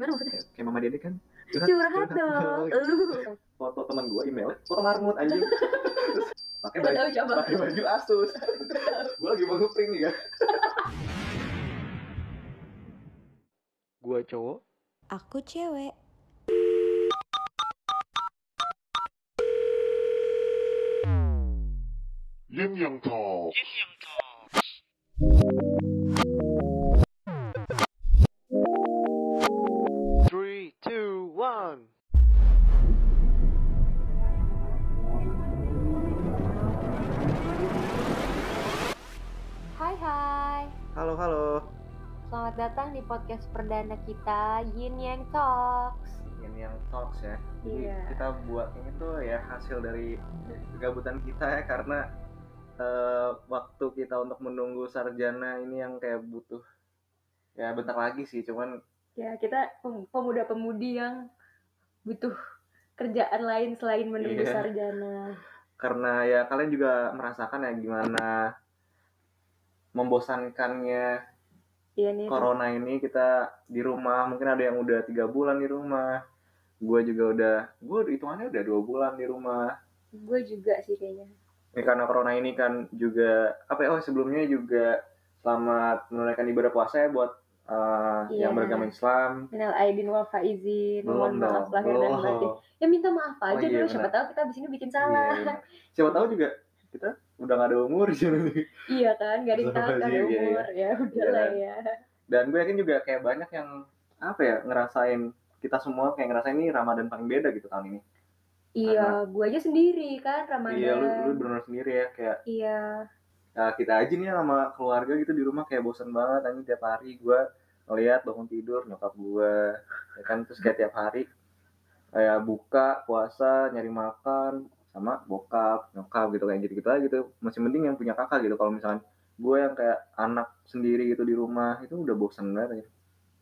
Gimana maksudnya? kayak mama Dede kan Curhat dong. Uh. foto teman gue email foto marmut anjing pakai baju pakai baju asus gue lagi mau ngeprint nih kan gue cowok Aku cewek. Yin Yang Talk. three Selamat datang di podcast perdana kita Yin Yang Talks. ini yang talks ya jadi Iya. kita buat ini tuh ya hasil dari kegabutan kita ya karena eh, waktu kita untuk menunggu sarjana ini yang kayak butuh ya bentar lagi sih cuman Ya, kita pem- pemuda-pemudi yang butuh kerjaan lain selain menunggu Iya. sarjana. karena ya kalian juga merasakan ya gimana membosankannya Iya nih. corona ini kita di rumah mungkin ada yang udah tiga bulan di rumah gue juga udah gue hitungannya udah dua bulan di rumah Gue juga sih kayaknya. ini karena corona ini kan juga apa ya oh sebelumnya juga selamat menunaikan ibadah puasa ya buat uh, Iya. yang beragama Islam Minal aidin wal faizin, mohon maaf lahir dan batin. Ya minta maaf Oh, aja iya, dulu, siapa benar. tahu kita di sini bikin Iya, salah. benar. siapa tahu juga kita udah gak ada umur sih Iya kan, gak gak ada sih, iya, iya. umur. Ya udah lah ya. dan gue yakin juga kayak banyak yang apa ya ngerasain kita semua kayak ngerasain ini Ramadan paling beda gitu tahun ini Iya, gue aja sendiri kan Ramadan. iya lu lu benar sendiri ya kayak Iya. ya kita aja nih sama keluarga gitu di rumah kayak bosan banget anjing tiap hari gue ngeliat bangun tidur nyokap gue ya kan terus kayak tiap hari kayak buka puasa nyari makan sama bokap nyokap gitu kayak gitu gitu aja gitu masih mending yang punya kakak gitu kalau misalkan gue yang kayak anak sendiri gitu di rumah itu udah bosan banget ya.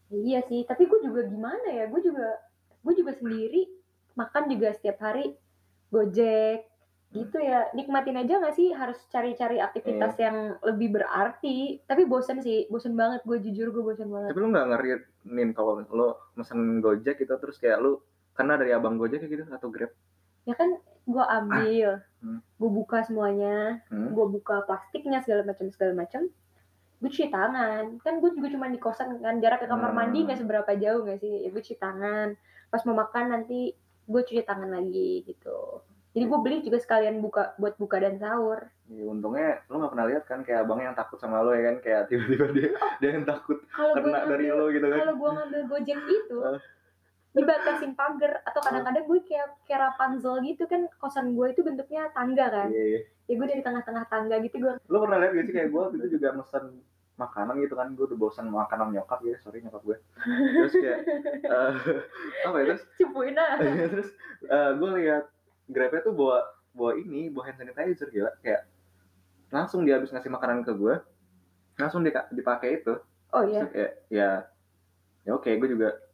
Iya sih, tapi gue juga gimana ya? Gue juga gue juga sendiri makan juga setiap hari gojek gitu ya nikmatin aja nggak sih harus cari-cari aktivitas Iya. yang lebih berarti tapi bosen sih bosen banget gue jujur gue bosen banget tapi lu nggak ngeriin kalau lo mesen gojek gitu terus kayak lu kena dari abang gojek gitu atau grab ya kan gue ambil. Hmm. gue buka semuanya. Hmm. gue buka plastiknya segala macam segala macam. Gue cuci tangan. Kan gue juga cuma di kosan kan jarak ke kamar Hmm. mandi nggak seberapa jauh nggak sih? Ya, gue cuci tangan. Pas mau makan nanti gue cuci tangan lagi gitu. Jadi gue beli juga sekalian buka buat buka dan sahur. Ya, untungnya lu nggak pernah lihat kan kayak abangnya yang takut sama lo ya kan? Kayak tiba-tiba dia dia yang takut gue kena dari lo gitu kan? kalau gue ngambil gojek itu Ah. Dibatasin pagar atau kadang-kadang gue kayak kayak Rapunzel gitu kan kosan gue itu bentuknya tangga kan. Iya, iya. ya gue dari tengah-tengah tangga gitu gue Lu pernah lihat gak sih kayak gue waktu itu juga mesen makanan gitu kan gue udah bosan makan sama nyokap ya sorry nyokap gue. Terus kayak eh, apa ya terus? Cipuin ah terus gue lihat grabnya tuh bawa bawa ini bawa hand sanitizer gila. Kayak langsung dia habis ngasih makanan ke gue langsung dia dipakai itu. Oh Terus iya kayak ya ya oke gue juga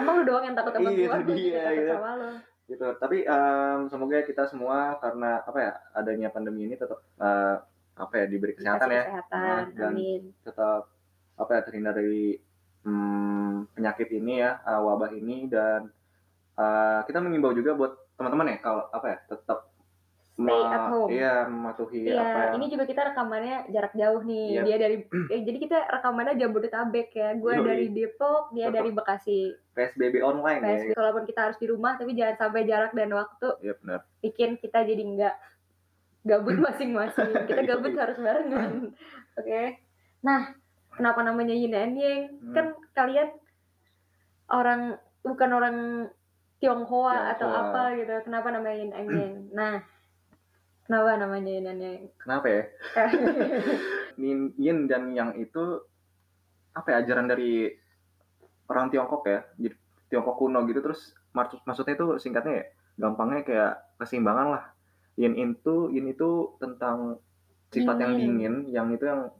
emang lu doang yang takut sama Iya, gue iya, juga takut iya. sama lo gitu. Tapi em, semoga kita semua karena apa ya adanya pandemi ini tetap eh, apa ya diberi kesehatan ya. kesehatan. Nah, dan- amin. tetap apa ya terhindar dari hmm, penyakit ini ya eh, wabah ini. Dan eh, kita mengimbau juga buat teman-teman ya kalau apa ya tetap Stay at home. iya mematuhi Iya, apa ya ini juga kita rekamannya jarak jauh nih. Iya. Dia dari eh, jadi kita rekamannya Jabodetabek ya. Gue dari Depok, dia Tetap. dari Bekasi. PSBB online ya PSBB. Walaupun kita harus di rumah, tapi jangan sampai jarak dan waktu iya benar bikin kita jadi enggak gabut masing-masing. Kita gabut harus barengan. Oke. Nah, kenapa namanya Yin and Yang? Hmm. Kan kalian orang bukan orang Tionghoa atau Tionghoa. apa gitu. Kenapa namanya Yin and Yang? Nah, kenapa namanya Yin and Yang? kenapa ya yin, yin dan yang itu apa ya ajaran dari orang Tiongkok ya jadi Tiongkok kuno gitu terus maksud maksudnya itu singkatnya ya gampangnya kayak keseimbangan lah yin itu yin itu tentang sifat yang Dingin. yang itu yang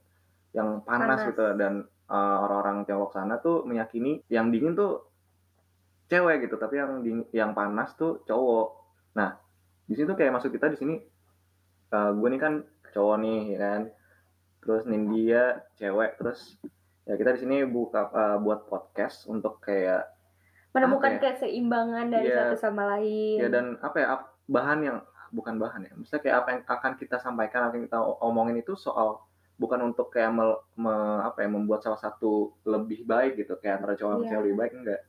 yang panas, Panas. gitu dan uh, orang-orang Tiongkok sana tuh meyakini yang dingin tuh cewek gitu tapi yang dingin, yang panas tuh cowok nah di sini tuh kayak masuk kita di sini uh, gue nih kan cowok nih ya kan terus Nindya cewek terus ya kita di sini buka eh, buat podcast untuk kayak Menemukan ya? keseimbangan dari Iya. satu sama lain. ya dan apa ya bahan yang bukan bahan ya maksudnya kayak apa yang akan kita sampaikan apa yang kita omongin itu soal bukan untuk kayak mel- me- apa ya membuat salah satu lebih baik gitu kayak antara cowok Iya. cewek lebih baik enggak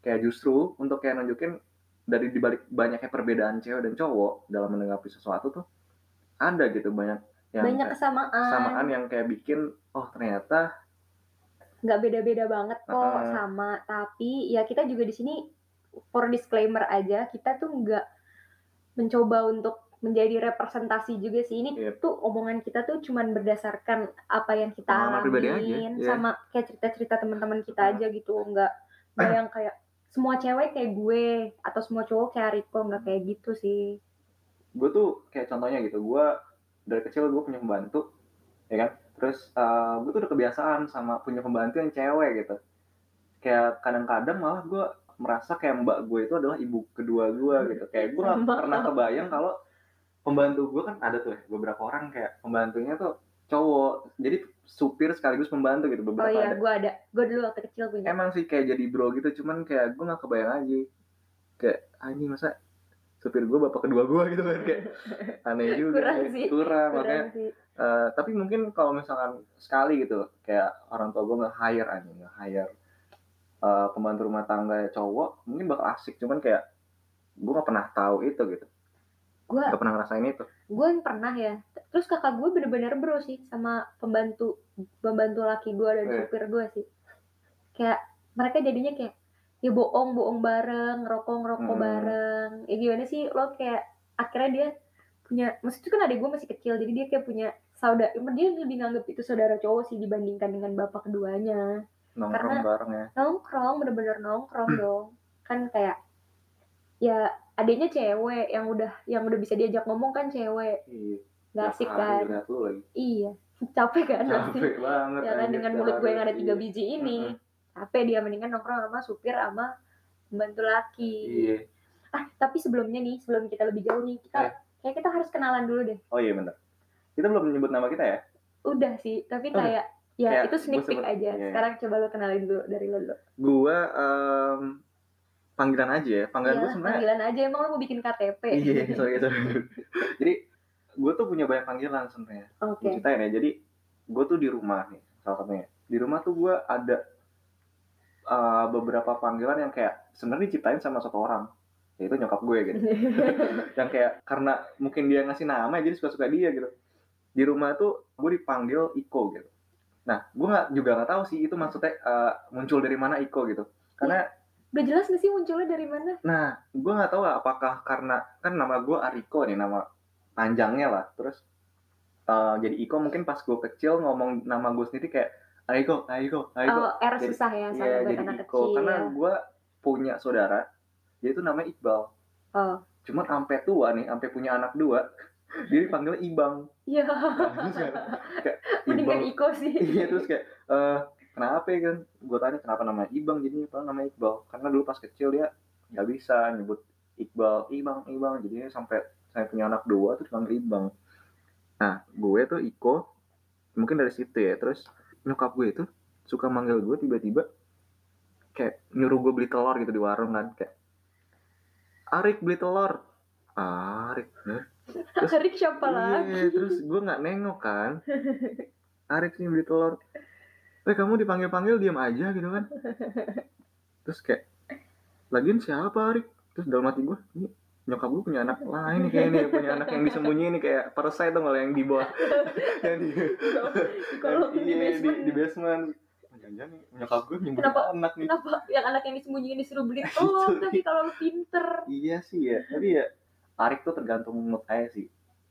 kayak justru untuk kayak nunjukin dari dibalik banyaknya perbedaan cewek dan cowok dalam menanggapi sesuatu tuh ada gitu banyak yang Banyak kesamaan. kesamaan yang kayak bikin oh ternyata nggak beda-beda banget kok Heeh. sama tapi ya kita juga di sini for disclaimer aja kita tuh nggak mencoba untuk menjadi representasi juga sih ini Yep. tuh omongan kita tuh cuman berdasarkan apa yang kita Pengalaman pribadi aja, alamin iya. sama kayak cerita-cerita teman-teman kita aja gitu nggak nggak yang kayak semua cewek kayak gue atau semua cowok kayak Riko nggak kayak gitu sih gue tuh kayak contohnya gitu gue dari kecil gue punya pembantu ya kan? Terus gue tuh udah kebiasaan sama punya pembantu yang cewek gitu. Kayak kadang-kadang malah gue merasa kayak mbak gue itu adalah ibu kedua gue gitu. Kayak gue gak pernah kebayang kalau pembantu gue kan ada tuh ya, beberapa orang kayak pembantunya tuh cowok. Jadi supir sekaligus pembantu gitu oh beberapa iya ada. gue ada. Gue dulu waktu kecil punya. Emang sih kayak jadi bro gitu cuman kayak gue nggak kebayang aja. Kayak anjing masa supir gue bapak kedua gue gitu kan kayak aneh juga Kurang sih. kurang Keren makanya sih. eh, tapi mungkin kalau misalkan sekali gitu kayak orang tua gue nge hire aja nge hire eh, pembantu rumah tangga cowok mungkin bakal asik cuman kayak gue nggak pernah tahu itu gitu gue nggak pernah ngerasain itu gue yang pernah ya terus kakak gue bener-bener bro sih sama pembantu pembantu laki gue dan Eh. supir gue sih kayak mereka jadinya kayak ya bohong bohong bareng ngerokok ngerokok Hmm. bareng. Ya gimana sih? Lo kayak akhirnya dia punya maksudnya kan adik gue masih kecil jadi dia kayak punya saudara dia lebih nganggap itu saudara cowok sih dibandingkan dengan bapak keduanya. Nongkrong Karena- bareng ya? nongkrong bener-bener nongkrong dong. Kan kayak ya adiknya cewek yang udah yang udah bisa diajak ngomong kan cewek. Iya. Asik kan? Iya, capek kan? Capek banget Ya kan dengan mulut gue yang ada tiga biji ini. Capek dia mendingan nongkrong sama supir sama pembantu laki. iya Ah, tapi sebelumnya nih, sebelum kita lebih jauh nih, kita Eh. kayak kita harus kenalan dulu deh. oh iya bener kita belum menyebut nama kita ya Udah sih, tapi Udah. kayak ya Kayak itu sneak gue peek aja. iya. Sekarang coba lo kenalin dulu dari lo dulu. gua em, panggilan aja ya panggilan gue Iya, sebenarnya panggilan aja emang lo mau bikin KTP. iya sorry sorry jadi gue tuh punya banyak panggilan sebenarnya Oke. gue ceritain ya jadi gue tuh di rumah nih salah satunya di rumah tuh gue ada uh, beberapa panggilan yang kayak sebenarnya diciptain sama satu orang. Yaitu nyokap gue gitu. Yang kayak karena mungkin dia ngasih nama jadi suka-suka dia gitu. Di rumah tuh gue dipanggil Iko gitu. Nah gue nggak juga nggak tahu sih itu maksudnya uh, muncul dari mana Iko gitu. Karena Udah jelas gak sih munculnya dari mana? Nah, gue nggak tahu apakah karena kan nama gue Ariko nih nama panjangnya lah. Terus eh, jadi Iko mungkin pas gue kecil ngomong nama gue sendiri kayak Ariko, Ariko, Ariko. Oh, R Jadi- susah ya sama buat jadi anak Iko. kecil. Karena gue punya saudara, dia itu namanya Iqbal. Oh. Cuman sampai tua nih, sampai punya anak dua, dia dipanggil Ibang. Iya, mendingan. Iko sih. Iya terus kayak eh kenapa ya kan? Gue tanya kenapa namanya Ibang jadi apa namanya Iqbal? Karena dulu pas kecil dia nggak bisa nyebut Iqbal, Ibang, Ibang. Jadi sampai saya punya anak dua tuh dipanggil Ibang. Nah gue tuh Iko mungkin dari situ ya. Terus nyokap gue itu suka manggil gue tiba-tiba kayak nyuruh gue beli telur gitu di warung kan kayak Arik beli telur Arik ya. Terus- Arik siapa lagi? Iya, terus gue nggak nengok kan. Arik nih beli telur. Eh kamu dipanggil-panggil diam aja gitu kan. Terus kayak, lagian siapa Arik? Terus dalam hati gue, ini nyokap gue punya anak lain nih kayaknya nih, punya anak yang disembunyiin nih kayak parasite tuh malah yang di bawah. yang di, Kalau di iya, di, basement di basement. Oh, Jangan-jangan nih, nyokap gue nyebut Kenapa- anak nih. Kenapa yang anak yang disembunyiin disuruh beli telur Itu. tapi kalau lu pinter. Iya sih ya, tapi ya Arik tuh tergantung mood aja sih.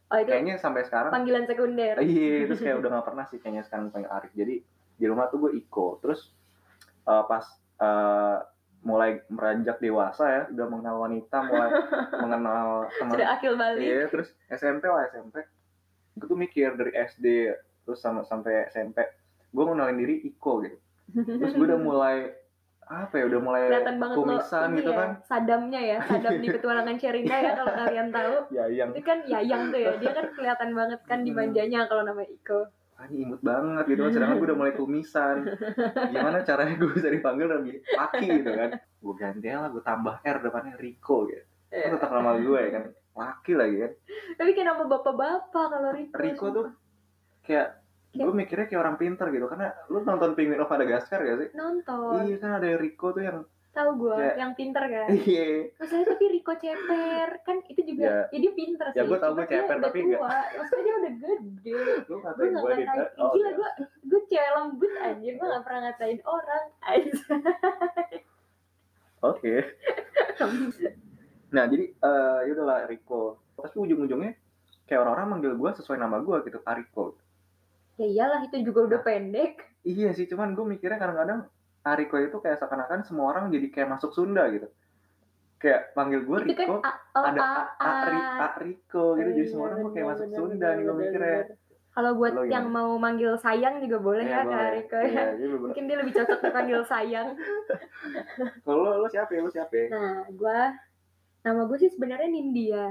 Oh itu Kayaknya sampai sekarang panggilan sekunder. Iya, terus kayak udah gak pernah sih kayaknya sekarang panggil Arif. Jadi di rumah tuh gue Iko. Terus eh, pas eh, mulai meranjak dewasa ya, udah mengenal wanita, mulai mengenal teman. Sudah akil balik. Iya, terus SMP lah SMP. Gue tuh mikir dari SD terus sama sampai SMP, gue mengenalin diri Iko gitu. Terus gue udah mulai apa ya, udah mulai Kelihatan banget lo kumisan ini gitu ya, kan. Sadamnya ya, sadam di petualangan Sherina ya kalau kalian tahu. Ya yang Itu kan Yayang tuh ya, dia kan kelihatan banget kan Hmm. dimanjanya kalau nama Iko. Ah, ini imut banget gitu kan. Sedangkan gue udah mulai kumisan. Gimana caranya gue bisa dipanggil lebih laki gitu kan? Gue ganti lah gue tambah R depannya Rico gitu. Iya. kan tetap nama gue ya kan? Laki lagi kan? Tapi nama bapak-bapak kalau Rico. Rico tuh kayak gue mikirnya kayak orang pinter gitu. Karena lu nonton Penguin of Madagascar gak sih? Nonton. iya kan ada Rico tuh yang Tahu gue Kayak- yang pinter kan. iya Maksudnya tapi Rico ceper kan itu juga Ya. ya, dia pinter sih. Ya, gua tahu Cuma gua dia ceper, tapi tua. Maksudnya dia udah gede. gue gak gue ngatain oh, gila iya. gue gue cewek lembut anjir gue gak pernah ngatain orang aja oke nah jadi eh ya udahlah Rico tapi ujung-ujungnya kayak orang-orang manggil gue sesuai nama gue gitu Ariko ya iyalah itu juga udah pendek iya sih cuman gue mikirnya kadang-kadang Ariko itu kayak seakan-akan semua orang jadi kayak masuk Sunda gitu. Kayak panggil gue kan Riko a, oh, ada a, A, A, Ri- A, Riko gitu. Jadi semua orang kayak masuk Sunda nih gue mikirnya. kalau buat Lo gimana? yang mau manggil sayang juga boleh Iya, ya Kak. Riko ya. Bener- mungkin dia lebih cocok dipanggil sayang. Kalau lo, lo siapa ya? Lo siapa ya? Nah gue nama gue sih sebenarnya Nindya.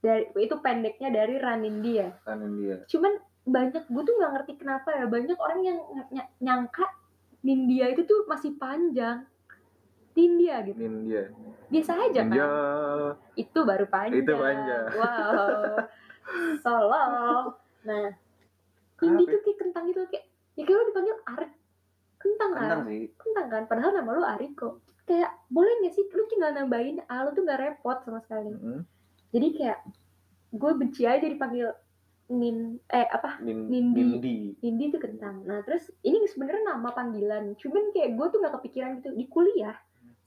Dari itu pendeknya dari Ranindya kanan dia cuman banyak gue tuh nggak ngerti kenapa ya banyak orang yang ny- nyangka Nindya itu tuh masih panjang. Nindya gitu. Nin dia biasa aja kan Ninja itu baru panjang. Itu panjang. wow. Solo. Nah Kenapa? tuh kayak kentang gitu kayak ya kayak lo dipanggil Arik. Kentang kan kentang sih. Kentang kan? Padahal nama lo Ariko. Kayak boleh nggak sih lu tinggal nambahin A lo tuh nggak repot sama sekali. Mm-mm. jadi kayak gue benci aja dipanggil Nin eh apa Nin, Nindi. Nindi. Nindi itu kentang. Nah terus ini sebenarnya nama panggilan. Cuman kayak gue tuh nggak kepikiran gitu di kuliah.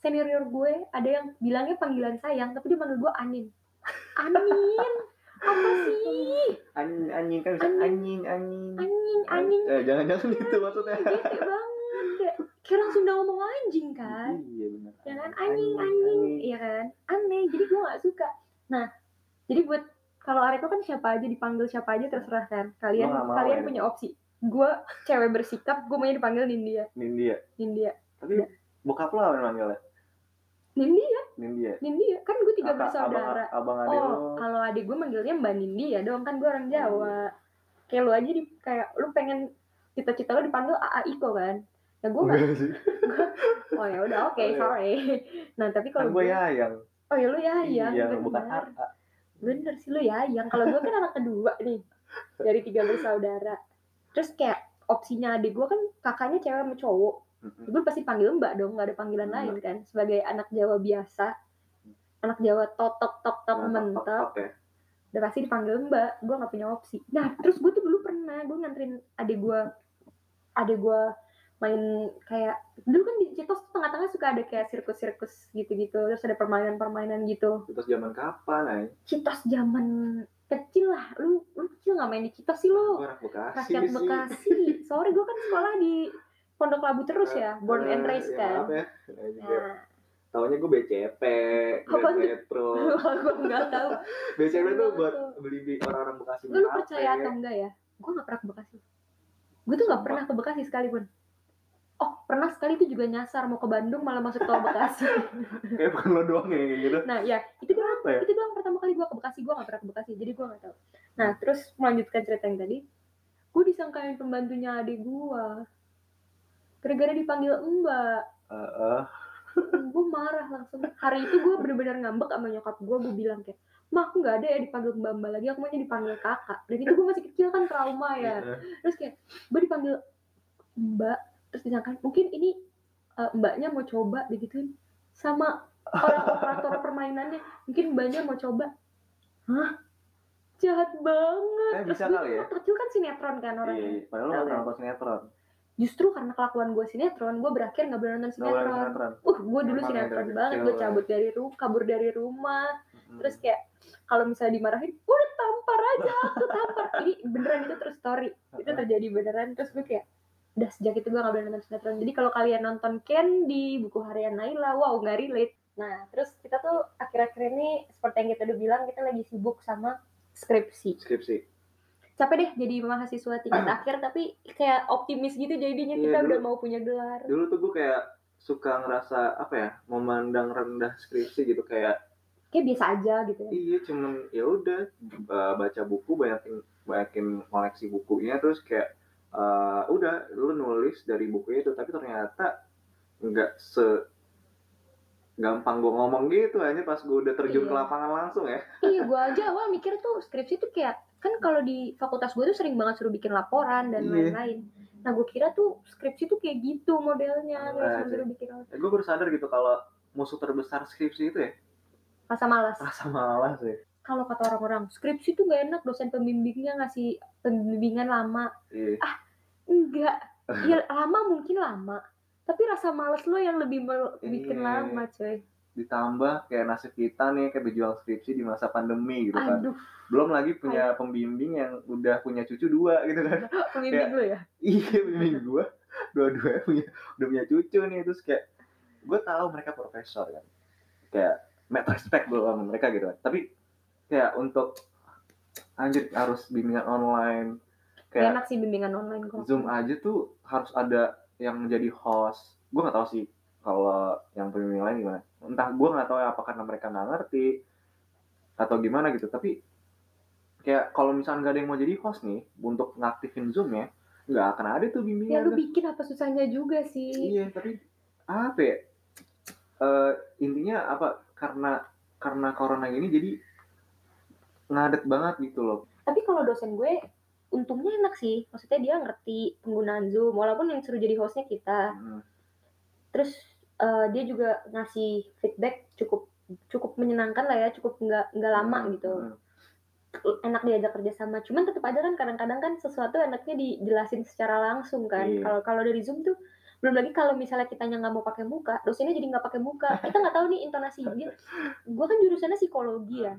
Senior gue ada yang bilangnya panggilan sayang, tapi dia manggil gue Anin. Anin, apa sih? Anjing, anjing kan bisa Anjing. anjing, anjing. Anin, Anin. Eh, jangan-jangan itu maksudnya. Bete banget. Kayak, kayak orang Sunda ngomong anjing kan. Iya benar. Ya kan, anjing, anjing. Iya kan, aneh. Jadi gue nggak suka. Nah, jadi buat kalau Areko kan siapa aja dipanggil siapa aja terserah kan. Kalian mau kalian ya. punya opsi. Gue cewek bersikap, gue maunya dipanggil Nindya. Nindi ya. Nindya. Tapi bokap lo apa manggilnya? Nindya. Nindi ya. Nindya kan gue tiga bersaudara Abang, abang lo. oh kalau adik gue manggilnya mbak Nindi ya dong kan gue orang Jawa kayak lu aja di kayak lu pengen cita-cita lu dipanggil AA Iko kan ya gue nggak oh ya udah oke Oh, iya. sorry nah tapi Kan kalau gue gue Yayang. oh ya lu ya yang Iya, bener bukan A. Bener sih lu ya yang kalau gue kan anak kedua nih dari tiga bersaudara. Terus kayak opsinya adik gue kan kakaknya cewek sama cowok. Gue pasti panggil mbak dong nggak ada panggilan Mbak. lain kan sebagai anak Jawa biasa. Anak Jawa totok tok tok Nah, mentok. tok, tok ya. udah pasti dipanggil mbak gue nggak punya opsi. Nah terus gue tuh dulu pernah gue nganterin adik gue adik gue main kayak dulu kan di Citos tuh tengah-tengah suka ada kayak sirkus-sirkus gitu-gitu terus ada permainan-permainan gitu Terus zaman kapan, ay? Citos zaman kecil lah lu lu kecil nggak main di Citos sih lu anak Bekasi rakyat sih. Bekasi sorry gue kan sekolah di Pondok Labu terus ya born and Eh, raised ya kan Maaf ya. Nah, juga. nah Taunya gue BCP, Apa Grand tuh? Metro. gue nggak tahu BCP tuh Apa buat beli orang-orang Bekasi lu, percaya atau enggak ya gue nggak pernah ke Bekasi gue tuh nggak pernah ke Bekasi sekalipun oh pernah sekali tuh juga nyasar mau ke Bandung malah masuk tol Bekasi. Kayak bukan lo doang ya kayak gitu. nah ya itu doang Apa ya? itu doang pertama kali gue ke Bekasi. Gue nggak pernah ke Bekasi jadi gue nggak tahu. Nah terus melanjutkan cerita yang tadi. Gue disangkain pembantunya adik gue gara-gara dipanggil mbak. Heeh. gue marah langsung. Hari itu gue bener-bener ngambek sama nyokap gue gue bilang kayak mah aku nggak ada ya dipanggil mbak mbak lagi. Aku maunya dipanggil kakak. Dan itu gue masih kecil kan trauma ya. Heeh. terus kayak gue dipanggil mbak terus disangka mungkin ini eh, mbaknya mau coba digituin sama orang operator permainannya mungkin mbaknya mau coba hah jahat banget Eh, terus bisa gue kali ya? kecil kan sinetron kan Iya, orangnya iya. Padahal lo gak ya? pernah nonton sinetron. justru karena kelakuan gue sinetron gue berakhir nggak boleh nonton Gak sinetron sinetron. uh gue dulu Emang ya sinetron dari banget gue ya. cabut dari rumah kabur dari rumah Mm. terus kayak kalau misalnya dimarahin udah tampar aja aku tampar ini beneran itu terus story itu terjadi beneran terus gue kayak udah sejak itu gue gak boleh nonton sinetron. Jadi kalau kalian nonton Candy buku harian Naila wow nggak relate. Nah terus kita tuh akhir-akhir ini seperti yang kita udah bilang kita lagi sibuk sama skripsi. Skripsi. capek deh jadi mahasiswa tingkat akhir tapi kayak optimis gitu jadinya Iya, kita dulu- udah mau punya gelar. Dulu tuh gue kayak suka ngerasa apa ya memandang rendah skripsi gitu kayak kayak biasa aja gitu ya. Iya cuman ya udah uh, baca buku banyakin banyakin koleksi bukunya terus kayak eh, udah lu nulis dari buku itu tapi ternyata nggak se gampang gue ngomong gitu aja pas gue udah terjun ke Iya. lapangan langsung ya iya gue aja awal mikir tuh skripsi tuh kayak kan kalau di fakultas gue tuh sering banget suruh bikin laporan dan Iya. lain-lain nah gue kira tuh skripsi tuh kayak gitu modelnya Nah, sih. suruh bikin laporan. gue baru sadar gitu kalau musuh terbesar skripsi itu ya rasa malas rasa malas ya kalau kata orang-orang skripsi tuh gak enak dosen pembimbingnya ngasih pembimbingan lama. Iya. Enggak. Ya lama mungkin lama tapi rasa males lo yang lebih mel- bikin Iya. lama coy. Ditambah kayak nasib kita nih kayak berjuang skripsi di masa pandemi gitu kan. Aduh. Belum lagi punya pembimbing yang udah punya cucu dua gitu kan. Pembimbing lo ya? Iya pembimbing gua. Dua-duanya punya udah punya cucu nih terus kayak gue tahu mereka profesor kan. Kayak met respect gue sama mereka gitu kan. Tapi kayak untuk anjir harus bimbingan online. Kayak enak sih bimbingan online kok. Zoom aja tuh harus ada yang menjadi host. Gue nggak tahu sih kalau yang pembimbing lain gimana. Entah gue nggak tahu ya apa karena mereka nggak ngerti atau gimana gitu. Tapi kayak kalau misalnya nggak ada yang mau jadi host nih untuk ngaktifin zoom ya nggak akan ada tuh ya bimbingan lu tuh. bikin apa susahnya juga sih. Iya tapi apa ya? Eh, intinya apa? Karena karena corona ini jadi ngadet banget gitu loh. Tapi kalau dosen gue untungnya enak sih. Maksudnya dia ngerti penggunaan zoom walaupun yang suruh jadi hostnya kita. Hmm. terus eh, dia juga ngasih feedback cukup cukup menyenangkan lah ya cukup nggak nggak lama Hmm, gitu. hmm. enak diajak kerjasama. Cuman tetap aja kan kadang-kadang kan sesuatu enaknya dijelasin secara langsung kan. Iya. kalau kalau dari zoom tuh belum lagi kalau misalnya kitanya nggak mau pakai muka dosennya jadi nggak pakai muka. Kita nggak tahu nih intonasi dia. Gue kan jurusannya psikologi ya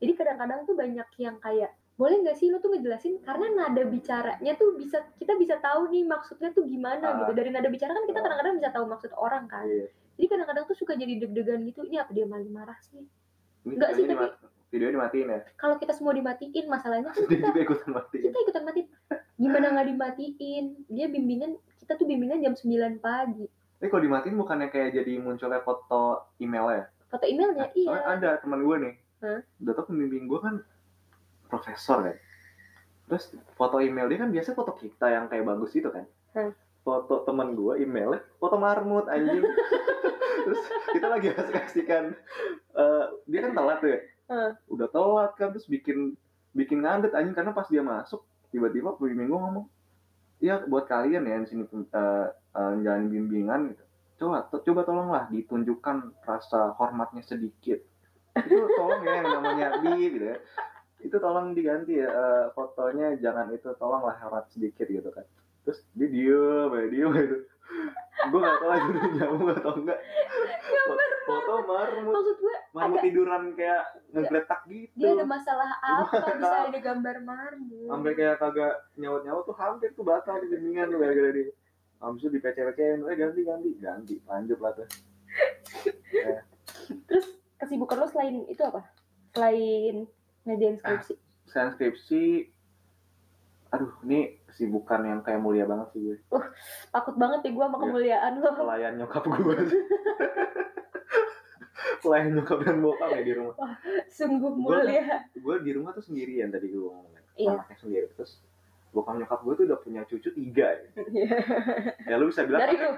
jadi kadang-kadang tuh banyak yang kayak boleh nggak sih lo tuh ngejelasin karena nada bicaranya tuh bisa kita bisa tahu nih maksudnya tuh gimana Ah. gitu dari nada bicara kan kita Ah. kadang-kadang bisa tahu maksud orang kan Iya. jadi kadang-kadang tuh suka jadi deg-degan gitu ini apa dia malah marah sih Nggak sih, dimat- videonya dimatiin ya kalau kita semua dimatiin masalahnya kan kita juga ikutan matiin kita ikutan matiin gimana nggak dimatiin dia bimbingan kita tuh bimbingan jam 9 pagi Tapi kalau dimatiin bukannya kayak jadi munculnya foto email ya? foto emailnya iya Soalnya ada teman gue nih. Hah? Udah tau pembimbing gue kan profesor kan. Terus foto email dia kan biasa foto kita yang kayak bagus gitu kan. Hah. Foto teman gue emailnya foto marmut anjing. terus kita lagi asik-asikan. Eh, dia kan telat tuh ya. Hah. Udah telat kan terus bikin bikin ngadet anjing karena pas dia masuk tiba-tiba pembimbing gue ngomong ya buat kalian ya di sini eh, jalan bimbingan gitu coba to- coba tolonglah ditunjukkan rasa hormatnya sedikit itu tolong ya yang namanya bi gitu ya. Itu tolong diganti ya eh, fotonya jangan itu tolonglah hormat sedikit gitu kan. Terus dia diem ya diem gitu gue gak tau itu nyamuk atau enggak. Foto marmut. Maksud gue marmut Agak- tiduran kayak ngegletak gitu dia ada masalah apa? Bisa ada gambar marmut. Sampai kayak kagak nyaut nyaut tuh hampir tuh batal di bimbingan tuh gara-gara dia. Habis itu di PC-PC eh ganti ganti. Ganti lanjut lah tuh. Terus kesibukan lo selain itu apa? Selain ngerjain skripsi. Sekarang skripsi aduh ini kesibukan yang kayak mulia banget sih gue. Takut banget ya gue sama Iya. kemuliaan lo. Pelayan nyokap gue sih. Pelayan nyokap dan bokap ya di rumah. Sungguh Gua- mulia. gue di rumah tuh sendirian tadi gue ngomongin. Iya. anaknya sendiri. Terus bokap nyokap gue tuh udah punya cucu tiga ya, ya lu bisa bilang dari lu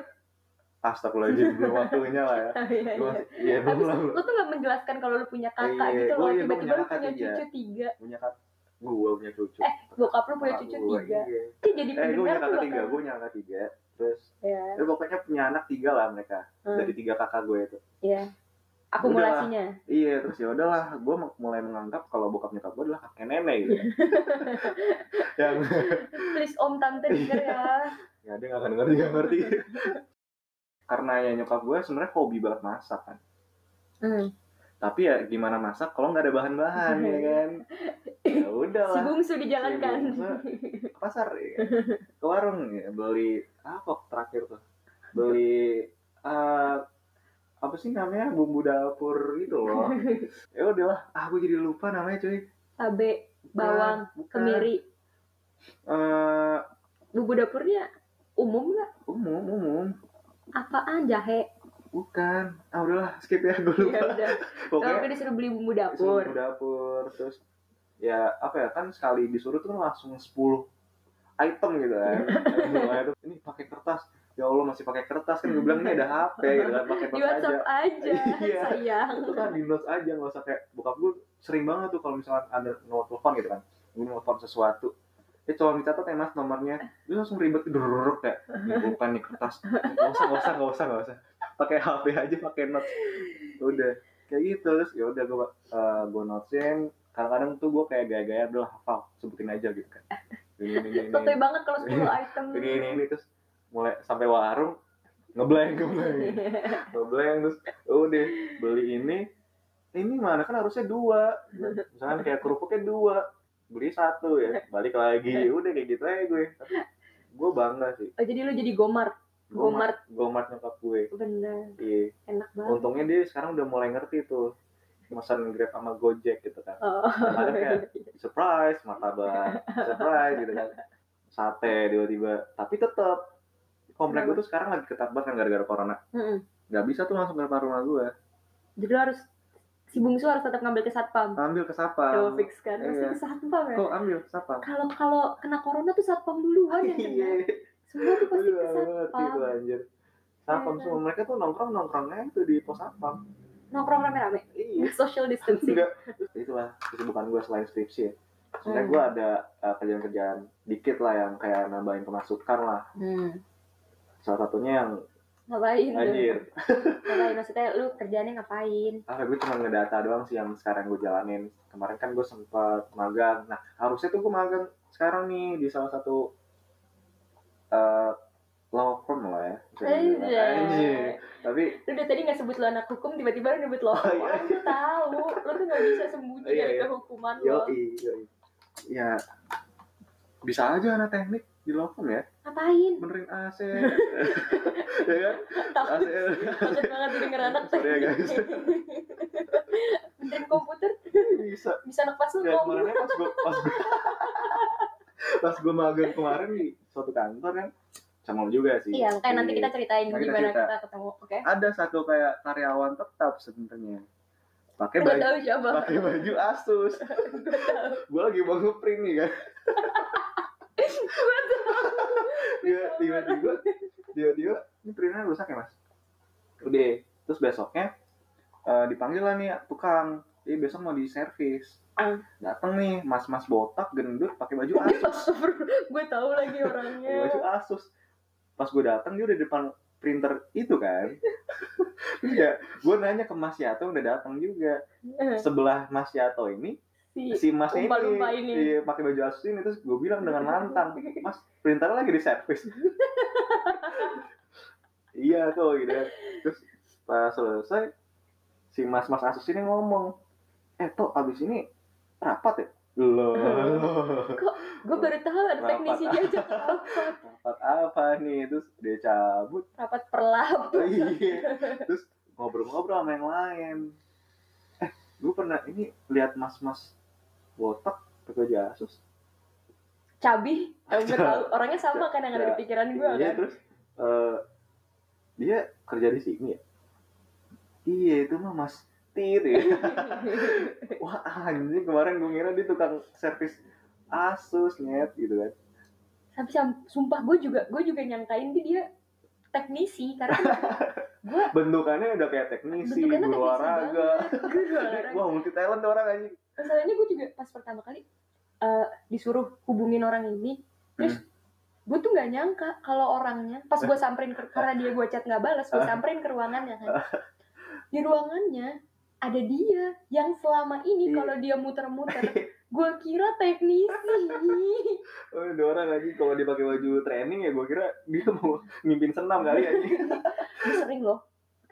astagfirullahaladzim belum waktunya lah ya. Iya, Gua iya. iya belum. lah lo tuh gak menjelaskan kalau lu punya kakak Iya, gitu loh. iya, tiba-tiba punya lu kakak punya cucu tiga. punya kak gue punya cucu. Eh bokap lu punya Kakak cucu gua, tiga. iya. Jadi eh gue punya kakak tiga bakal gue punya kakak tiga. Terus ya ya pokoknya punya anak tiga lah mereka. Hmm. dari tiga kakak gue itu. Ya akumulasinya. Iya terus ya udahlah. Gue mulai menganggap kalau bokap nyokap gue adalah kakek nenek gitu. Yang please om tante denger ya. Ya dia nggak akan ngerti nggak ngerti karena ya nyokap gue sebenarnya hobi banget masak kan. Hmm. tapi ya gimana masak kalau nggak ada bahan-bahan ya kan? Ya si udahlah bungsu dijalankan Si bungsu. ke pasar ya kan? ke warung ya. Beli apa terakhir tuh? Beli eh, apa sih namanya? Bumbu dapur gitu loh. Ya udahlah. Ah gue jadi lupa namanya cuy. Cabe bawang Bukan, kemiri. Eh, bumbu dapurnya umum nggak? umum umum apaan jahe? Bukan. Ah udahlah skip ya gue lupa. ya udah pokoknya kalau disuruh beli bumbu dapur. bumbu dapur terus ya apa ya kan sekali disuruh tuh langsung 10 item gitu kan. Itu, ini pakai kertas. Ya Allah masih pakai kertas. Kan gue bilang ini ada HP gitu kan pakai notes aja WhatsApp aja, Iya. sayang. itu kan di notes aja nggak usah kayak bokap gue sering banget tuh kalau misalkan ada nomor telepon gitu kan. Gue nelfon sesuatu ya coba dicatat ya mas nomornya dia langsung ribet dururuk kayak "Ini bukan nih kertas. Nggak usah nggak usah nggak usah nggak usah. Pakai HP aja pakai notes. Udah kayak gitu terus ya udah gue uh, gue notesin. Kadang-kadang tuh gue kayak gaya-gaya udah hafal sebutin aja gitu kan. Ini ini ini banget kalau 10 item. ini ini, ini. terus mulai sampai warung ngeblank ngeblank. Ngeblank terus udah beli ini. Ini mana? Kan harusnya dua. Misalkan kayak kerupuknya dua beli satu ya balik lagi. Udah kayak gitu aja gue. Tapi gue bangga sih. Oh, jadi lu jadi gomar. Gomart. gomart. Nyokap gue. Bener, iya. Enak banget. untungnya dia sekarang udah mulai ngerti tuh pesan grab sama gojek gitu kan. Oh. Kadang kayak surprise martabak. Surprise gitu kan. Sate tiba-tiba. Tapi tetap komplek gue tuh sekarang lagi ketat banget kan gara-gara corona. Nggak bisa tuh langsung ke rumah gue. Jadi harus si bungsu harus tetap ngambil ke satpam. ambil ke Coba sapam fix kan, Iya. ke satpam ya. kok ambil ke sapam Kalau kalau kena corona tuh satpam duluan yang kena. iya Semua tuh pasti ke satpam. tuh anjir sapam Iya. semua mereka tuh nongkrong nongkrongnya itu di pos sapam Nongkrong rame-rame. iya Social distancing. enggak itulah kesibukan gue selain skripsi ya sebenarnya Hmm. gue ada uh, kerjaan-kerjaan dikit lah yang kayak nambahin pemasukan lah Hmm. salah satunya yang Ngapain? anjir Ngapain? Maksudnya lu kerjaannya ngapain? ah gue cuma ngedata doang sih yang sekarang gue jalanin kemarin kan gue sempat magang nah harusnya tuh gue magang sekarang nih di salah satu eh law firm lah ya. Anjay. Anjir. tapi Lu dari tadi gak sebut lu anak hukum, tiba-tiba lu nyebut lo. Oh, iya. Tahu. Lu tuh gak bisa sembunyi Iya, dari iya. kehukuman lo. yoi yoi ya bisa aja anak teknik di firm ya. Ngapain? benerin AC ya kan? AC Takut banget didengar anak Sorry ya, guys. Benerin komputer, bisa. Bisa anak pas ya kemarinnya pas gue pas gue pas gue magang kemarin di suatu kantor kan sama juga sih. Iya, kayak nanti kita ceritain gimana kita ketemu, oke? ada satu kayak karyawan tetap sebenarnya. Pakai baju pakai baju Asus. Gue lagi mau ngeprint nih kan dia tiba-tiba tiba-tiba ini printnya rusak ya mas? Udah terus besoknya eh, dipanggil lah nih tukang. Dia besok mau di servis Ah. datang nih mas-mas botak gendut pakai baju Asus. gue tahu lagi orangnya. baju Asus. Pas gue datang dia udah di depan printer itu kan. Terus ya gue nanya ke Mas Yato udah datang juga. Sebelah Mas Yato ini Si si Masnya Umpa-lumpa ini, ini. iya, pakai baju Asus ini terus gue bilang dengan lantang Mas printernya lagi di servis iya tuh gitu kan terus pas selesai si Mas Mas Asus ini ngomong eh toh abis ini rapat ya loh gue baru tahu ada Rapat. teknisi dia ajak rapat. rapat apa nih terus dia cabut Rapat perlap. Oh, iya terus ngobrol-ngobrol sama yang lain eh gue pernah ini lihat mas-mas botak pakai baju Asus Cabi. Oh, gue tahu. Orangnya sama kan yang ada di pikiran gue iya kan. terus eh, dia kerja di sini ya? Iya itu mah mas Tit ya. Wah anjing kemarin gue ngira dia tukang servis Asus net gitu kan. Tapi sumpah gue juga gue juga nyangkain dia, dia teknisi karena gue bentukannya udah kayak teknisi bentukannya guru olahraga. wah multi talent orang anjing Masalahnya gue juga pas pertama kali eh, disuruh hubungin orang ini, terus Hmm. gue tuh nggak nyangka kalau orangnya pas gue samperin ke, karena dia gue chat nggak balas, gue samperin ke ruangannya kan. Di ruangannya ada dia yang selama ini Iya. kalau dia muter-muter, gue kira teknisi. Oh, ada orang lagi kalau dia pakai baju training ya gue kira dia mau mimpin senam kali. Dia sering loh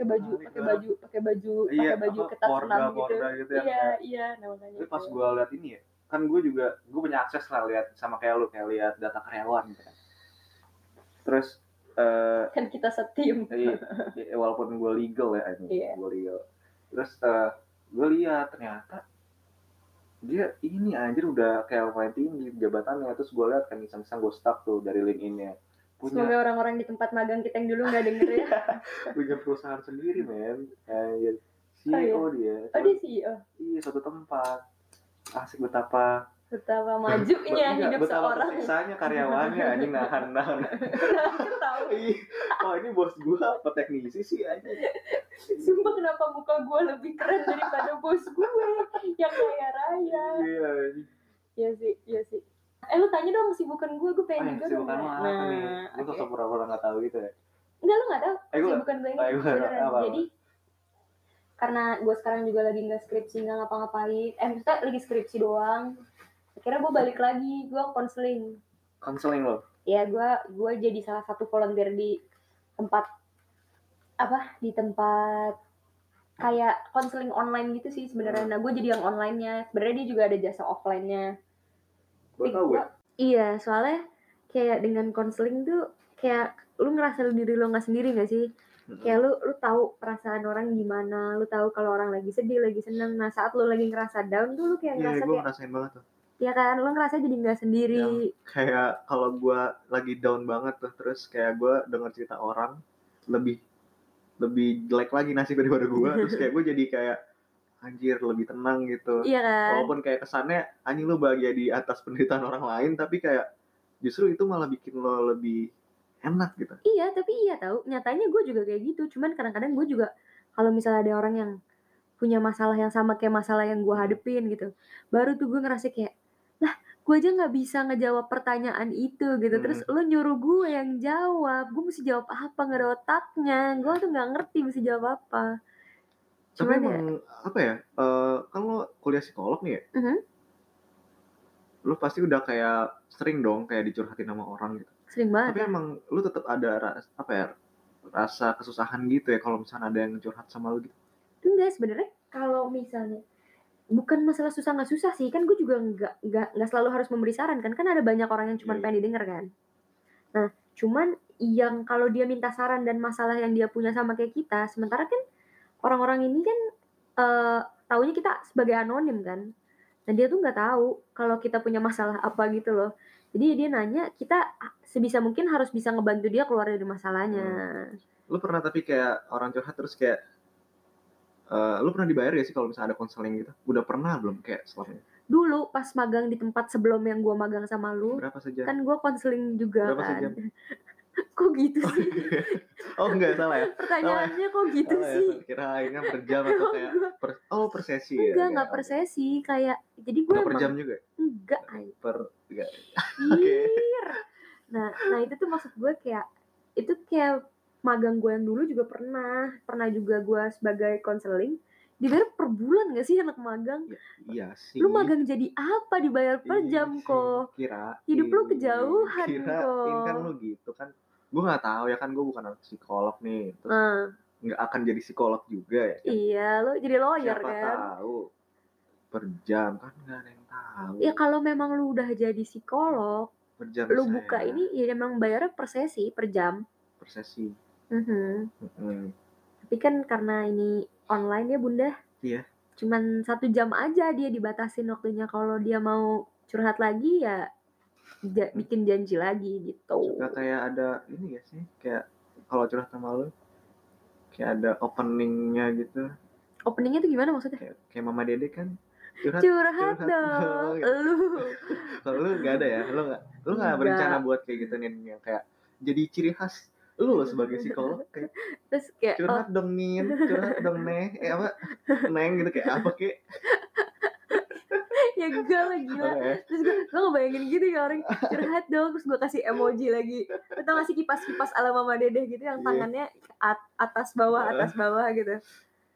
pakai baju, my pakai God. baju, pakai baju, iya, pakai baju ketat senam gitu. Gitu ya. Iya, iya, namanya. Tapi pas itu. gue liat ini ya, kan gue juga gue punya akses lah lihat sama kayak lu kayak lihat data karyawan gitu kan. Terus eh kan kita setim. iya, iya, walaupun gue legal ya ini, Iya. gue legal. Terus eh gue lihat ternyata dia ini anjir udah kayak lumayan tinggi jabatannya terus gue lihat kan iseng-iseng gue stuck tuh dari LinkedIn-nya punya Semoga orang-orang di tempat magang kita yang dulu nggak denger ya. punya perusahaan sendiri men. Anjir Oh, iya. CEO dia. Oh dia CEO. iya suatu tempat. Asik betapa betapa majunya Enggak, hidup betapa seorang. tersiksanya karyawannya anjing nahan nahan. Tahu oh ini bos gua apa teknisi sih anjing? Sumpah kenapa muka gue lebih keren daripada bos gue yang kaya raya? Iya. Iya sih iya sih eh lu tanya dong kesibukan gue gue Oh, pengen yang juga kesibukan dong lu apa nah nih? Oke. sosok pura-pura nggak tahu gitu ya? enggak lu nggak tahu Eh, gua- kesibukan gue ini oh, apa-apa? jadi karena gue sekarang juga lagi nggak skripsi nggak ngapa-ngapain eh maksudnya lagi skripsi doang akhirnya gue balik lagi gue konseling Konseling lo? ya gue gue jadi salah satu volunteer di tempat apa di tempat kayak konseling online gitu sih sebenarnya nah gue jadi yang online-nya sebenarnya dia juga ada jasa offline-nya Tahu gua- ya. iya soalnya kayak dengan konseling tuh kayak lu ngerasa lu diri lu nggak sendiri gak sih? Kayak lu lu tahu perasaan orang gimana lu tahu kalau orang lagi sedih lagi seneng. Nah saat lu lagi ngerasa down tuh lu kayak Iya, ngerasa gue kayak ngerasain banget tuh. ya kan? Lu ngerasa jadi nggak sendiri. Kayak kalau gua lagi down banget tuh, terus kayak gua denger cerita orang lebih lebih jelek lagi nasib daripada gua, terus kayak gue jadi kayak anjir lebih tenang gitu. iya kan Walaupun kayak kesannya anjing lu bahagia di atas penderitaan orang lain, tapi kayak justru itu malah bikin lo lebih enak gitu. Iya, tapi iya tahu. Nyatanya gue juga kayak gitu. Cuman kadang-kadang gue juga kalau misalnya ada orang yang punya masalah yang sama kayak masalah yang gue hadepin gitu, baru tuh gue ngerasa kayak, lah, gue aja nggak bisa ngejawab pertanyaan itu gitu. Hmm. Terus lo nyuruh gue yang jawab, gue mesti jawab apa? Nggak ada otaknya. Gue tuh nggak ngerti mesti jawab apa. Tapi Cuman ya, emang apa ya? eh kan lo kuliah psikolog nih ya? Mhm. Lu pasti udah kayak sering dong kayak dicurhatin sama orang gitu. sering banget. Tapi emang lu tetap ada ras, apa ya? rasa kesusahan gitu ya kalau misalnya ada yang curhat sama lu gitu. Enggak sebenarnya kalau misalnya bukan masalah susah nggak susah sih kan gue juga nggak nggak nggak selalu harus memberi saran kan kan ada banyak orang yang cuma Iya, iya. pengen didengar kan nah cuman yang kalau dia minta saran dan masalah yang dia punya sama kayak kita sementara kan orang-orang ini kan eh taunya kita sebagai anonim kan dan dia tuh nggak tahu kalau kita punya masalah apa gitu loh jadi dia nanya kita sebisa mungkin harus bisa ngebantu dia keluar dari masalahnya Lu pernah tapi kayak orang curhat terus kayak eh lu pernah dibayar ya sih kalau misalnya ada konseling gitu? Udah pernah belum kayak selama ini? dulu pas magang di tempat sebelum yang gua magang sama lu Berapa saja? kan gue konseling juga Berapa kan sejam? kok gitu sih oh enggak salah ya? pertanyaannya kok gitu Salah ya, sih kirain per jam atau kayak per, oh per sesi ya? enggak ya, nggak per oke. sesi kayak jadi gue per jam juga ya? enggak Per enggak. Oke. nah nah itu tuh maksud gue kayak itu kayak magang gue yang dulu juga pernah pernah juga gue sebagai konseling dibayar per bulan gak sih anak magang Iya sih. lu magang jadi apa dibayar per Iya jam sih, kok Kira. Hidup lu kejauhan Kirain kok. kan lu gitu kan. Gue nggak tahu ya kan gue bukan anak psikolog nih. Terus nah nggak akan jadi psikolog juga ya. kan? iya lu jadi lawyer Siapa kan tahu per jam kan nggak ada yang tahu. ya kalau memang lu udah jadi psikolog per jam lu saya buka ini ya emang bayarnya per sesi per jam per sesi. Mhm. Mm-mm. tapi kan karena ini online ya bunda. Iya. cuman satu jam aja dia dibatasin waktunya. Kalau dia mau curhat lagi ya ja- bikin janji lagi gitu. Suka kayak ada ini ya sih? Kayak kalau curhat sama lu kayak ada openingnya gitu. Openingnya tuh gimana maksudnya? Kayak kayak mama dede kan curhat curhat curhat dong. lu kalau lu nggak ada ya? Lu nggak lu Nggak. berencana buat kayak gitu nih yang kayak jadi ciri khas lu loh sebagai psikolog kayak terus kayak oh, curhat dong nin curhat dong neh. Eh apa? Neng gitu kayak apa kek ya enggak lah gila. Apa ya? terus gue gue ngebayangin gitu ya orang curhat dong terus gue kasih emoji lagi. Atau ngasih kipas kipas ala mama dedeh gitu yang Iya. tangannya at- atas bawah atas bawah gitu.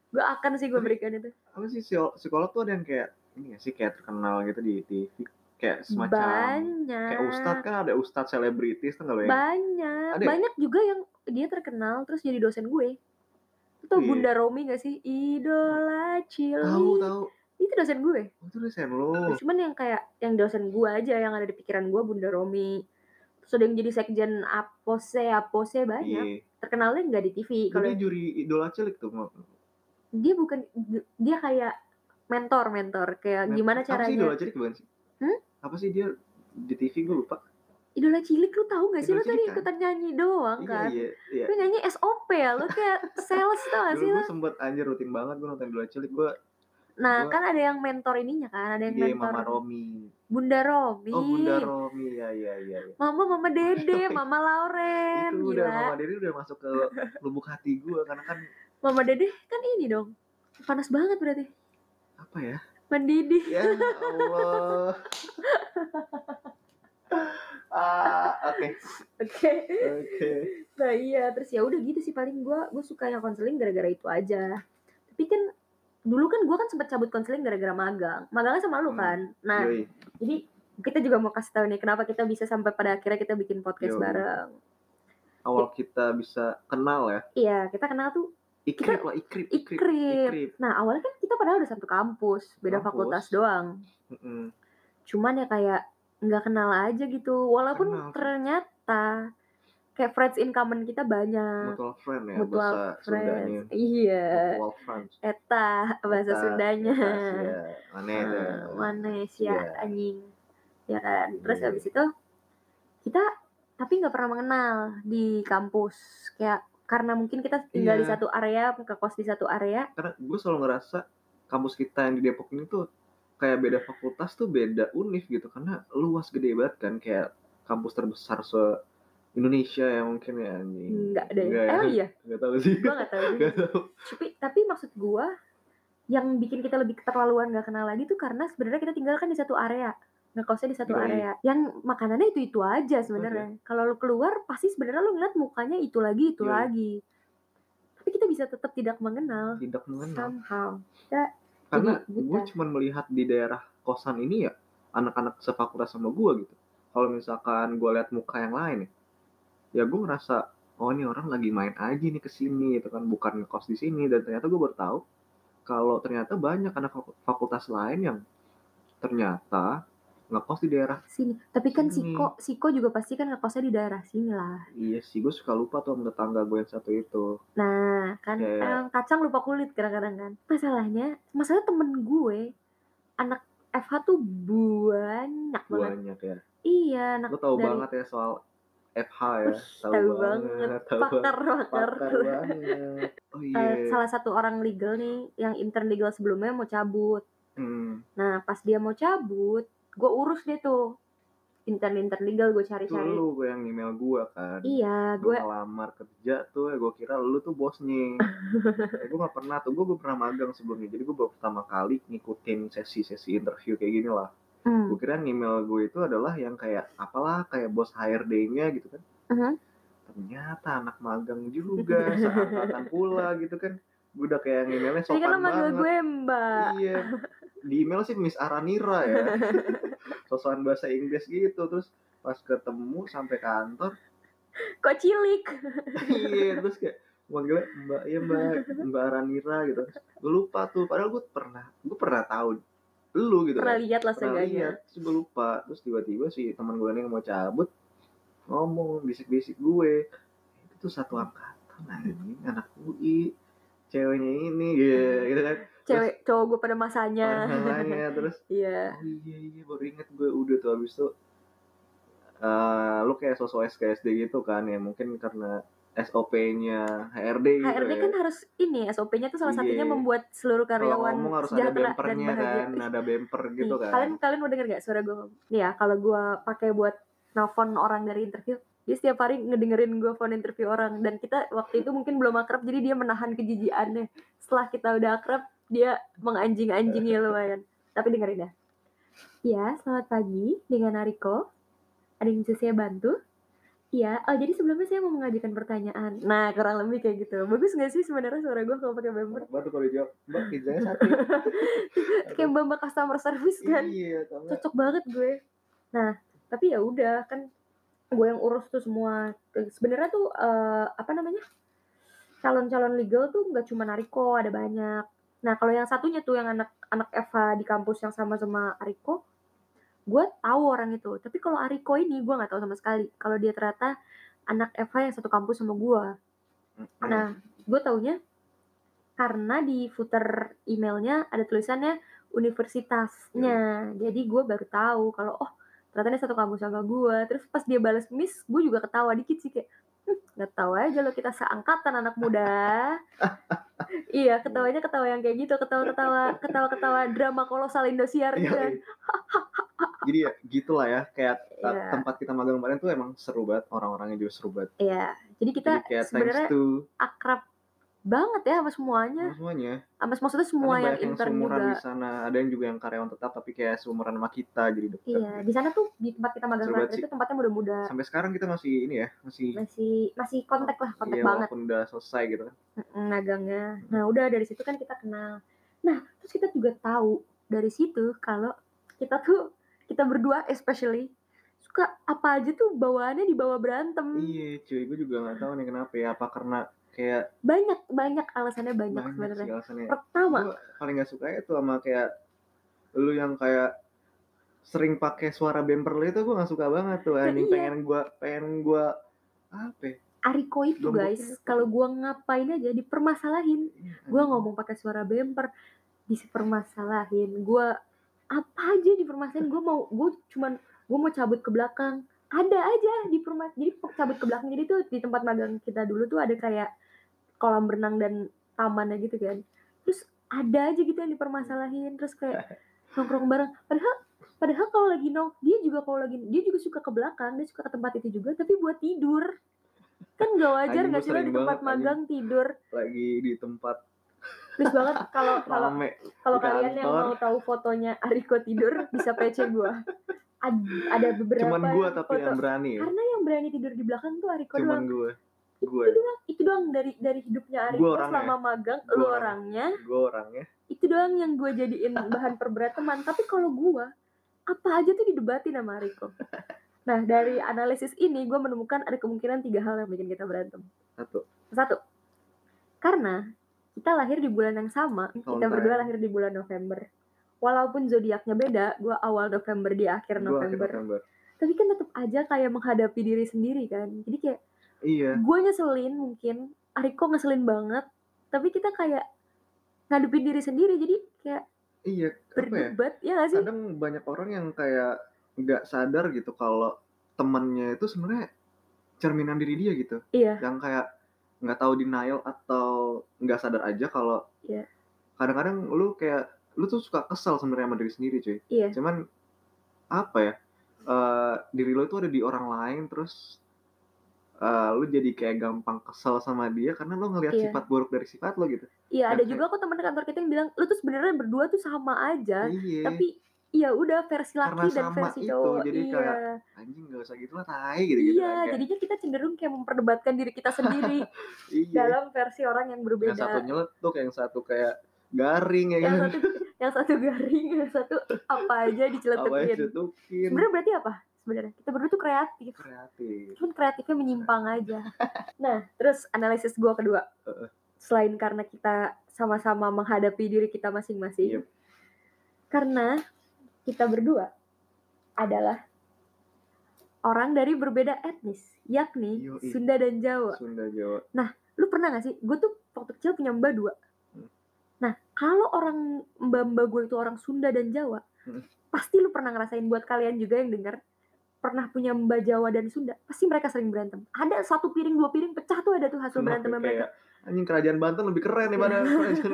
Gue akan sih gue berikan itu. apa sih psiko- psikolog tuh ada yang kayak ini ya sih kayak terkenal gitu di TV kayak semacam banyak kayak ustadz kan ada ustadz selebritis tuh lo yang banyak. Ada ya? banyak juga yang dia terkenal terus jadi dosen gue. Tau Iya. Bunda Romi gak sih? Idola Cili. Tahu tahu. Itu dosen gue. Oh, itu dosen lu cuman yang kayak yang dosen gue aja yang ada di pikiran gue Bunda Romi. Terus ada yang jadi sekjen apose apose banyak. Iya. Terkenalnya nggak di TV kalau dia juri idola cilik tuh dia bukan dia kayak mentor mentor. kayak gimana apa sih caranya? Idola cilik bukan sih? Hmm? Apa sih dia di TV gue lupa idola cilik lu tahu gak sih lu tadi kan? ikutan nyanyi doang iya kan iya iya lu nyanyi SOP ya lu kayak sales tau gak sih lu gue sempet anjir rutin banget gue nonton idola cilik gue Nah, Gua- kan ada yang mentor ininya kan, ada yang Iya, mentor Mama Romi. Bunda Romi. Oh, Bunda Romi. Ya, ya, ya. ya. Mama, Mama Dede, Mama Lauren, Itu udah gila. Mama Dede udah masuk ke lubuk hati gue karena kan Mama Dede kan ini dong. Panas banget berarti. apa ya? Mendidih. Ya Allah. ah, oke. Oke. Oke. Nah iya, terus ya udah gitu sih paling gua gue suka yang konseling gara-gara itu aja. Tapi kan dulu kan gua kan sempat cabut konseling gara-gara magang. Magangnya sama lu Hmm. kan. Nah, Yoi. jadi kita juga mau kasih tahu nih kenapa kita bisa sampai pada akhirnya kita bikin podcast Yoi. bareng. Awal kita bisa kenal ya. Iya, kita kenal tuh Ikrip lah, ikrip, ikrip, Ikrip. ikrip. Nah, awalnya kan kita padahal udah satu kampus, beda Kampus. fakultas doang. Mm-mm. Cuman ya kayak nggak kenal aja gitu. Walaupun Kenal ternyata kayak friends in common kita banyak. Mutual friend ya Mutual bahasa Sundanya. friends. Iya. Mutual friends. Eta bahasa Eta, Sundanya. eta, sia. Aneh dah. mana ya Iya. anjing. Ya kan. Terus Iya. habis itu kita tapi nggak pernah mengenal di kampus. Kayak karena mungkin kita tinggal di Iya. satu area, ke kos di satu area. Karena gue selalu ngerasa kampus kita yang di Depok ini tuh kayak beda fakultas tuh beda univ gitu karena luas gede banget kan kayak kampus terbesar se Indonesia ya mungkin ya anjing. Enggak deh. Enggak ya? Emang iya? Gak tahu sih. Gua nggak tahu tapi tapi maksud gua yang bikin kita lebih keterlaluan gak kenal lagi tuh karena sebenarnya kita tinggal kan di satu area ngekosnya di satu Yoi. area yang makanannya itu itu aja sebenarnya kalau lu keluar pasti sebenarnya lu ngeliat mukanya itu lagi itu Yoi. lagi tapi kita bisa tetap tidak mengenal Tidak mengenal. somehow Karena Jadi gue cuman melihat di daerah kosan ini ya anak-anak sefakultas sama gue gitu. Kalau misalkan gue lihat muka yang lain ya, ya gue ngerasa oh ini orang lagi main aja nih ke sini gitu kan bukan ngekos di sini dan ternyata gue baru tahu kalau ternyata banyak anak faku- fakultas lain yang ternyata ngekos di daerah sini tapi kan Sini. Siko Siko juga pasti kan ngekosnya di daerah sini lah iya sih gue suka lupa tuh sama tetangga gue yang satu itu nah kan Kayak- kacang lupa kulit kadang-kadang kan masalahnya masalah temen gue anak FH tuh banyak banget banyak ya Iya, anak gue tahu dari- banget ya soal FH ya Wih, tahu banget. tahu pakar banget pakar. pakar banget oh Eh, iya salah satu orang legal nih, yang intern legal sebelumnya mau cabut. Hmm. Nah, pas dia mau cabut, gue urus deh tuh. Intern-intern legal gue itu cari-cari. lu gue yang email gue kan. Iya, gue ngelamar kerja tuh ya gue kira lu tuh bosnya. Ya, gue gak pernah tuh gue gue pernah magang sebelumnya. Jadi gue baru pertama kali ngikutin sesi-sesi interview kayak gini lah. Hmm, gue kira email gue itu adalah yang kayak apalah kayak bos HRD-nya gitu kan. Mhm. ternyata anak magang juga seangkatan pula gitu kan. Gue udah kayak emailnya kan sopan manggil banget. gue mbak. iya di email sih Miss Aranira ya. Sosokan bahasa Inggris gitu. Terus pas ketemu sampai kantor Kok cilik? iya terus kayak manggilnya mbak ya mbak mbak Aranira gitu. Gue lupa tuh padahal gue pernah gue pernah tahu lu gitu Pernah kan. lihat lah pernah lihat terus gue lupa. Terus tiba-tiba si teman gue nih yang mau cabut ngomong bisik-bisik gue. Itu satu angkatan anjing anak UI ceweknya ini gitu, gitu kan Cewek cowok gue pada masanya. Makanya terus Iya. oh iya iya baru inget gue udah tuh habis itu eh lu kayak sosok SKSD gitu kan ya mungkin karena SOP-nya HRD gitu HRD ya. kan harus ini SOP-nya tuh salah satunya Iya. membuat seluruh karyawan ngomong harus ada bempernya kan, ada bemper gitu Nih, kan. Kalian kalian mau denger gak suara gue? Nih ya, kalau gue pakai buat nelfon orang dari interview, dia setiap hari ngedengerin gue phone interview orang dan kita waktu itu mungkin belum akrab jadi dia menahan kejijiannya. Setelah kita udah akrab, dia menganjing-anjingnya lumayan. Tapi dengerin dah. Ya, selamat pagi dengan Ariko. Ada yang bisa saya bantu? Iya, oh jadi sebelumnya saya mau mengajukan pertanyaan. Nah, kurang lebih kayak gitu. Bagus gak sih sebenarnya suara gue kalau pakai bumper? Tuh kalau dijawab, mbak pizzanya satu. Kayak mbak customer service kan? Iya, nggak? cocok banget gue nah tapi ya udah kan gue yang urus tuh semua sebenarnya tuh eh, apa namanya calon-calon legal tuh nggak cuma Ariko ada banyak nah kalau yang satunya tuh yang anak anak Eva di kampus yang sama sama Ariko gue tahu orang itu. Tapi kalau Ariko ini gue nggak tahu sama sekali. Kalau dia ternyata anak Eva yang satu kampus sama gue Nah, gue taunya karena di footer emailnya ada tulisannya universitasnya. Jadi gue baru tahu kalau oh ternyata dia satu kampus sama gue. Terus pas dia balas miss, gue juga ketawa dikit sih kayak nggak tahu aja lo kita seangkatan anak muda iya ketawanya ketawa yang kayak gitu ketawa ketawa ketawa ketawa drama kolosal Indosiar gitu Iya, kan. iya. Jadi ya gitulah ya kayak Iya. tempat kita magang kemarin tuh emang seru banget orang-orangnya juga seru banget. iya jadi kita Jadi thanks sebenarnya to akrab banget ya sama semuanya semuanya. sama maksudnya semua Karena yang yang intern juga di sana, ada yang juga yang karyawan tetap tapi kayak seumuran sama kita jadi deket. iya di sana tuh di tempat kita magang kemarin itu tempatnya muda-muda Sampai sekarang kita masih ini ya, masih masih masih kontak lah kontak iya, banget walaupun udah selesai gitu kan. Magangnya. Nah, udah dari situ kan kita kenal. Nah, terus kita juga tahu dari situ kalau kita tuh kita berdua especially suka apa aja tuh bawaannya dibawa berantem. Iya, cuy, gue juga nggak tahu nih kenapa ya. Apa karena kayak Banyak banyak alasannya banyak, banyak sebenarnya. alasannya. Pertama, Gue paling gak suka itu sama kayak lu yang kayak sering pakai suara bumper lu itu gue gak suka banget tuh Nah, anjing iya. pengen gua pengen gua apa ya? Ariko itu Lomboknya guys, kalau gua ngapain aja dipermasalahin. Iya, Gua anjing. ngomong pakai suara bemper dipermasalahin. Gua apa aja dipermasalahin. Gua mau gua cuman gua mau cabut ke belakang. Ada aja dipermas jadi cabut ke belakang. Jadi tuh di tempat magang kita dulu tuh ada kayak kolam renang dan tamannya gitu kan. Terus ada aja gitu yang dipermasalahin. Terus kayak nongkrong bareng. Padahal padahal kalau lagi nong dia juga kalau lagi dia juga suka ke belakang dia suka ke tempat itu juga tapi buat tidur kan gak wajar Anjing, nggak sih di tempat banget, anjing. magang tidur lagi di tempat Terus banget kalau kalau kalau kalian yang mau tahu fotonya Ariko tidur bisa PC gua. Ad- ada beberapa cuman gua tapi foto. yang berani. Karena yang berani tidur di belakang tuh Ariko cuman doang. gua gue Itu doang, itu doang dari dari hidupnya Gua orangnya. selama magang, Gua lu orangnya. gue orangnya Itu doang yang gue jadiin bahan perberat teman. Tapi kalau gua apa aja tuh didebatin sama Ariko. Nah, dari analisis ini gue menemukan ada kemungkinan tiga hal yang bikin kita berantem. satu Satu, karena kita lahir di bulan yang sama, kita berdua lahir di bulan November. Walaupun zodiaknya beda, gue awal November di akhir gue akhir November. November Tapi kan tetap aja kayak menghadapi diri sendiri kan. Jadi kayak iya gue nyeselin mungkin, Ariko ngeselin banget. Tapi kita kayak ngadepin diri sendiri. Jadi kayak iya ya berdebat, ya gak sih? kadang banyak orang yang kayak nggak sadar gitu kalau temannya itu sebenarnya cerminan diri dia gitu Iya, yang kayak nggak tahu denial atau nggak sadar aja kalau Iya. kadang-kadang lu kayak lu tuh suka kesel sebenarnya sama diri sendiri cuy iya. cuman apa ya eh, diri lo itu ada di orang lain terus eh, lu jadi kayak gampang kesel sama dia karena lo ngelihat Iya. sifat buruk dari sifat lo gitu Iya, ada Oke. juga kok teman kantor kita yang bilang, lu tuh sebenarnya berdua tuh sama aja. iya Tapi ya udah versi laki Karena dan sama versi itu, cowok. jadi iya. kayak anjing gak usah gitu lah tai gitu gitu iya, jadinya kita cenderung kayak memperdebatkan diri kita sendiri iya. dalam versi orang yang berbeda. yang satu nyeletuk yang satu kayak garing ya yang kan satu yang satu garing, yang satu apa aja diceletukin. Sebenarnya berarti apa? Sebenarnya kita berdua tuh kreatif. kreatif Cuman kreatifnya menyimpang aja. Nah, terus analisis gua kedua. Heeh. Selain karena kita sama-sama menghadapi diri kita masing-masing. Yep. Karena kita berdua adalah orang dari berbeda etnis, yakni Yoi. Sunda dan Jawa. Sunda Jawa Lu pernah gak sih? Gue tuh waktu kecil punya mbak dua. Hmm. Nah, kalau orang mbak-mbak gue itu orang Sunda dan Jawa, Hmm. pasti lu pernah ngerasain buat kalian juga yang denger, pernah punya mbak Jawa dan Sunda, pasti mereka sering berantem. Ada satu piring, dua piring pecah tuh ada tuh hasil Kenapa berantemnya mereka. anjing kerajaan Banten lebih keren daripada kerajaan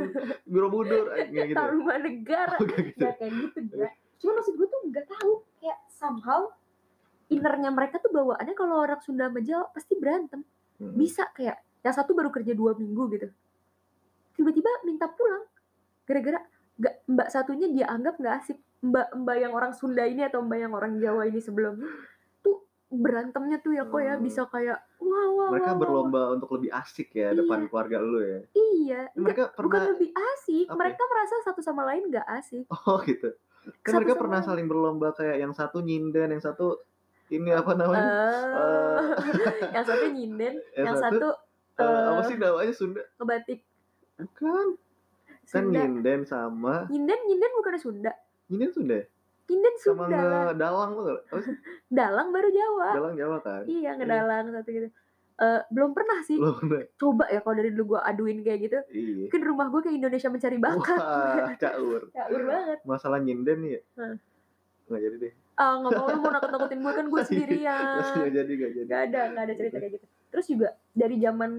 Borobudur gitu ya? Taruman negara. Oh, gitu Gak kayak gitu, gak. Cuma maksud gue tuh gak tahu. Kayak somehow innernya mereka tuh bawaannya kalau orang Sunda sama Jawa pasti berantem. Mm-mm. bisa kayak yang satu baru kerja dua minggu gitu tiba-tiba minta pulang gara-gara nggak mbak satunya dia anggap nggak asik mbak mbak yang orang Sunda ini atau mbak yang orang Jawa ini sebelumnya tuh berantemnya tuh ya kok ya Hmm. bisa kayak wah wah mereka wah, wah, berlomba untuk lebih asik ya Iya. depan keluarga lu ya? Wah. iya mereka bukan pernah lebih asik ya? mereka merasa satu sama lain nggak asik. Oh gitu. Kan Satu mereka pernah lain. saling berlomba kayak yang satu nyinden yang satu ini apa namanya? Eh, yang satu nyinden yang yang satu, satu Eh, apa eh, sih namanya Sunda? bukan. Kan Sunda. nyinden sama. Nyinden nyinden bukan Sunda nyinden Sunda nyinden sama Sunda lah. ngedalang tuh dalang baru Jawa dalang Jawa kan Iya ngedalang satu gitu. Eh belum pernah sih. lo udah Coba ya kalau dari dulu gue aduin kayak gitu. iya Mungkin rumah gue kayak Indonesia mencari bakat. wah caur Caur banget. masalah nyinden nih ya nggak jadi deh Ah nggak mau lu mau nakut-nakutin gue kan gue sendirian. nggak jadi nggak jadi Gak ada, gak ada cerita kayak gitu. terus juga dari zaman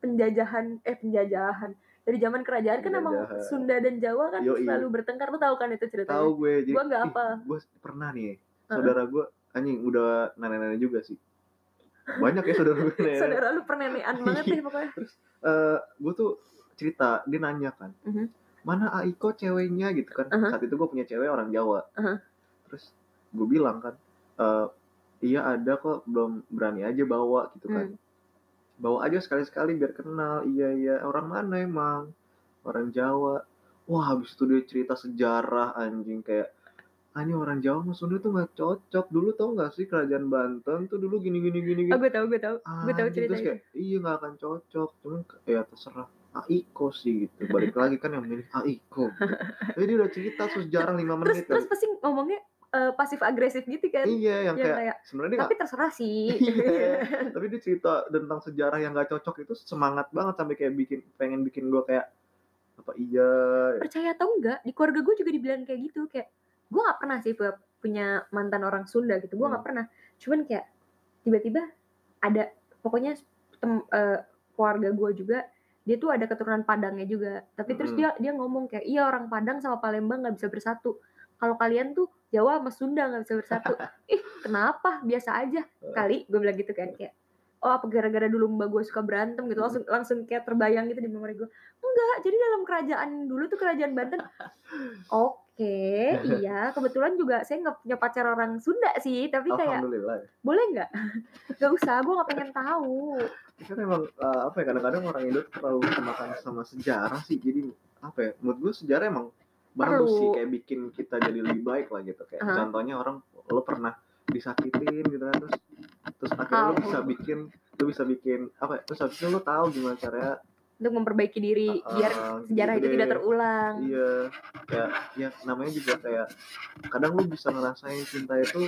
penjajahan eh penjajahan dari zaman kerajaan kan emang Penjajahan. Sunda dan Jawa kan Yoi. selalu bertengkar lu tahu kan itu ceritanya tahu gue jadi Gua nggak apa. gue pernah nih saudara gue anjing udah nenek-nenek juga sih banyak ya saudara gue nenek saudara lu pernenean banget deh pokoknya eh gue tuh cerita dia nanya kan Mhm. mana Aiko ceweknya gitu kan Aha. saat itu gue punya cewek orang Jawa Aha. terus gue bilang kan eh iya ada kok belum berani aja bawa gitu kan Hmm. Bawa aja sekali-sekali biar kenal. Iya iya. Orang mana emang? Orang Jawa. Wah habis itu dia cerita sejarah anjing kayak anjing orang Jawa sama Sunda tuh nggak cocok. Dulu tau nggak sih kerajaan Banten tuh dulu gini gini gini gini. Oh gue tahu gue tahu gue tahu Anjing, terus ceritanya. kayak iya nggak akan cocok. Cuman ya terserah. Aiko sih gitu. Balik lagi kan yang milih Aiko jadi dia udah cerita sejarah lima terus menit. terus kali. pasti ngomongnya eh, pasif agresif gitu kan iya yang yang kayak kayak sebenarnya tapi terserah sih Iya. tapi dia cerita tentang sejarah yang gak cocok itu semangat banget sampai kayak bikin pengen bikin gue kayak apa iya percaya atau enggak di keluarga gue juga dibilang kayak gitu kayak gue nggak pernah sih pu- punya mantan orang Sunda gitu gue nggak Hmm. pernah cuman kayak tiba-tiba ada pokoknya tem, eh, keluarga gue juga dia tuh ada keturunan Padangnya juga tapi terus Hmm. dia dia ngomong kayak iya orang Padang sama Palembang nggak bisa bersatu kalau kalian tuh Jawa sama Sunda nggak bisa bersatu. Ih kenapa? Biasa aja. Kali gue bilang gitu kan kayak oh apa gara-gara dulu mbak gue suka berantem gitu. Langsung langsung kayak terbayang gitu di memori gue enggak jadi dalam kerajaan dulu tuh kerajaan Banten. Oke iya. Kebetulan juga saya nggak punya pacar orang Sunda sih tapi kayak alhamdulillah boleh nggak? Nggak usah gue nggak pengen tahu. Kan emang eh, apa ya kadang-kadang orang Indo terlalu kemakan sama sejarah sih. Jadi apa ya menurut gue sejarah emang bagus Perlu. sih kayak bikin kita jadi lebih baik lah gitu kayak Aha. contohnya orang lo pernah disakitin gitu kan terus terus akhirnya lo bisa bikin lo bisa bikin apa ya, terus itu lo tahu gimana caranya untuk memperbaiki diri uh, biar uh, sejarah gitu itu tidak terulang Iya, ya, ya namanya juga kayak kadang lu bisa ngerasain cinta itu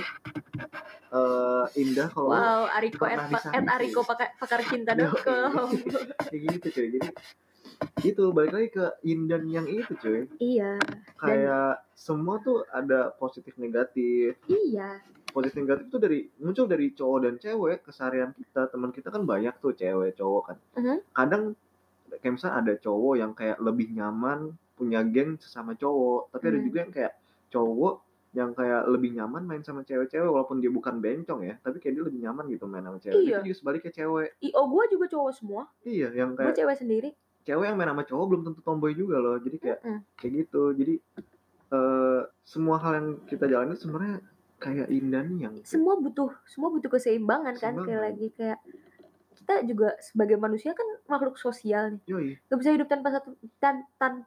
eh indah kalau wow Ariko at, at. Ariko pakar, pakar cinta dong kayak gitu cuy. Jadi itu balik lagi ke Indan yang itu cuy. iya Kayak semua tuh ada positif negatif. iya Positif negatif itu dari muncul dari cowok dan cewek keseharian kita. Teman kita kan banyak tuh cewek cowok kan. Mhm. Kadang kayak misalnya ada cowok yang kayak lebih nyaman punya geng sesama cowok, tapi ada Hmm. juga yang kayak cowok yang kayak lebih nyaman main sama cewek-cewek walaupun dia bukan bencong ya, tapi kayak dia lebih nyaman gitu main sama cewek. Iya. Itu juga sebaliknya cewek. io gue juga cowok semua Iya, yang gue kayak cewek sendiri cewek yang main sama cowok belum tentu tomboy juga loh. Jadi kayak Mm-mm. kayak gitu. Jadi eh semua hal yang kita jalani sebenarnya kayak indah nih yang semua butuh semua butuh keseimbangan kan kayak lagi kayak kita juga sebagai manusia kan makhluk sosial nih yoi. gak bisa hidup tanpa satu tan, tan,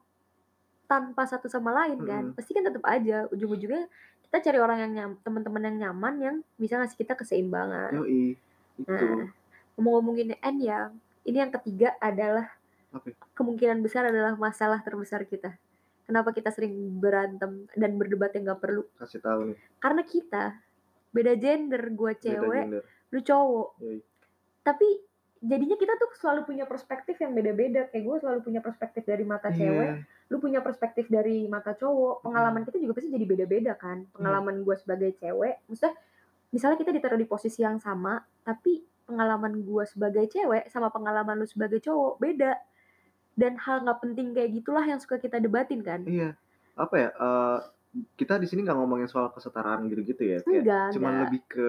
tanpa satu sama lain kan Mm-mm. pasti kan tetap aja ujung-ujungnya kita cari orang yang nyam, teman-teman yang nyaman yang bisa ngasih kita keseimbangan Yoi. Itu. Nah, ngomong-ngomongin N yang ini yang ketiga adalah Ya? kemungkinan besar adalah masalah terbesar kita kenapa kita sering berantem dan berdebat yang gak perlu Kasih tahu nih. karena kita beda gender gue beda cewek gender. lu cowok Yoi. tapi jadinya kita tuh selalu punya perspektif yang beda-beda kayak gue selalu punya perspektif dari mata cewek Iya. lu punya perspektif dari mata cowok pengalaman kita juga pasti jadi beda-beda kan pengalaman gue sebagai cewek maksudnya misalnya kita ditaruh di posisi yang sama tapi pengalaman gue sebagai cewek sama pengalaman lu sebagai cowok beda dan hal nggak penting kayak gitulah yang suka kita debatin kan Iya. Apa ya? eh, kita di sini nggak ngomongin soal kesetaraan gitu-gitu ya. Kayak enggak cuman enggak lebih ke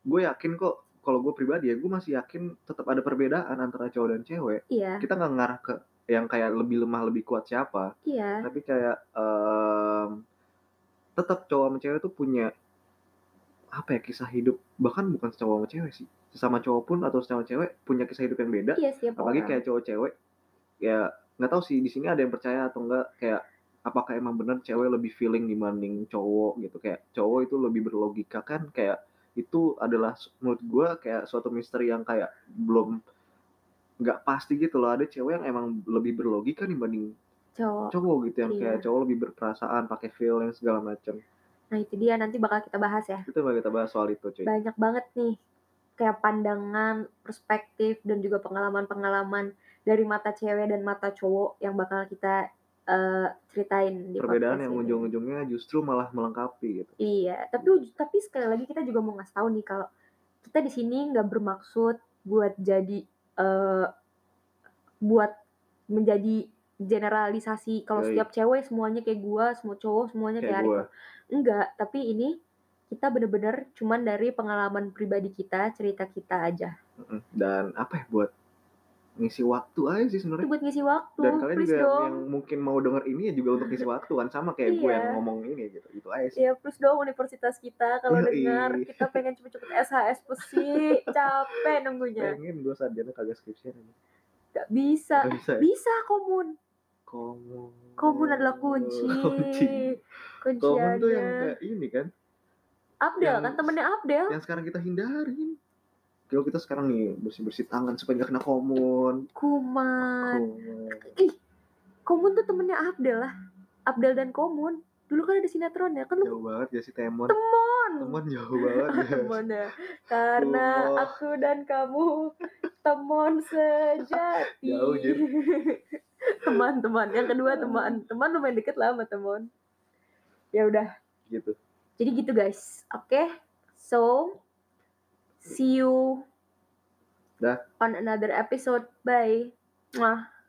gue yakin kok kalau gue pribadi ya gue masih yakin tetap ada perbedaan antara cowok dan cewek. iya Kita nggak ngarah ke yang kayak lebih lemah lebih kuat siapa. iya Tapi kayak em, tetap cowok sama cewek tuh punya apa ya kisah hidup bahkan bukan cowok sama cewek sih sesama cowok pun atau sesama cewek punya kisah hidup yang beda iya apalagi orang kayak cowok cewek ya nggak tahu sih di sini ada yang percaya atau enggak kayak apakah emang benar cewek lebih feeling dibanding cowok gitu. Kayak cowok itu lebih berlogika kan kayak itu adalah menurut gua kayak suatu misteri yang kayak belum nggak pasti gitu loh. Ada cewek yang emang lebih berlogika dibanding cowok. cowok gitu yang Iya. kayak cowok lebih berperasaan pakai feeling segala macam nah itu dia nanti bakal kita bahas ya. Itu bakal kita bahas soal itu cuy. Banyak banget nih kayak pandangan, perspektif dan juga pengalaman-pengalaman dari mata cewek dan mata cowok yang bakal kita eh, ceritain di perbedaan yang ini. ujung-ujungnya justru malah melengkapi gitu Iya, tapi tapi sekali lagi kita juga mau ngasih tahu nih kalau kita di sini nggak bermaksud buat jadi eh buat menjadi generalisasi kalau setiap cewek semuanya kayak gua, semua cowok semuanya Kayak kayak. Enggak, tapi ini kita bener-bener cuman dari pengalaman pribadi kita, cerita kita aja. Dan apa ya buat ngisi waktu aja sih sebenarnya. buat ngisi waktu, Dan kalian juga dong. yang mungkin mau denger ini ya juga untuk ngisi waktu kan sama kayak gue Iya. yang ngomong ini gitu. Itu aja sih. Ya please dong universitas kita kalau dengar kita pengen cepet-cepet SHS pesi, capek nunggunya. Pengen gue sarjana kagak skripsian ini. Gak bisa. Gak bisa. ya? Bisa komun. Komun. Komun adalah kunci. kunci. Kunciannya. Komun tuh yang kayak ini kan. Abdel yang- kan temennya Abdel. Yang sekarang kita hindarin. Kalau kita sekarang nih bersih-bersih tangan supaya gak kena komun. Kuman. Komun. Ih, Komun tuh temennya Abdel lah. Abdel dan Komun. Dulu kan ada sinetron ya, kan lu Jauh banget ya si Temon. temon. Temon jauh banget ya. Temon ya. Karena Allah. aku dan kamu temon sejati. Jauh, Jir. Teman-teman. Yang kedua teman. Teman lumayan deket lah sama temon. Ya udah. Gitu. Jadi gitu guys. Oke. So see you Dah. on another episode. Bye. Mwah.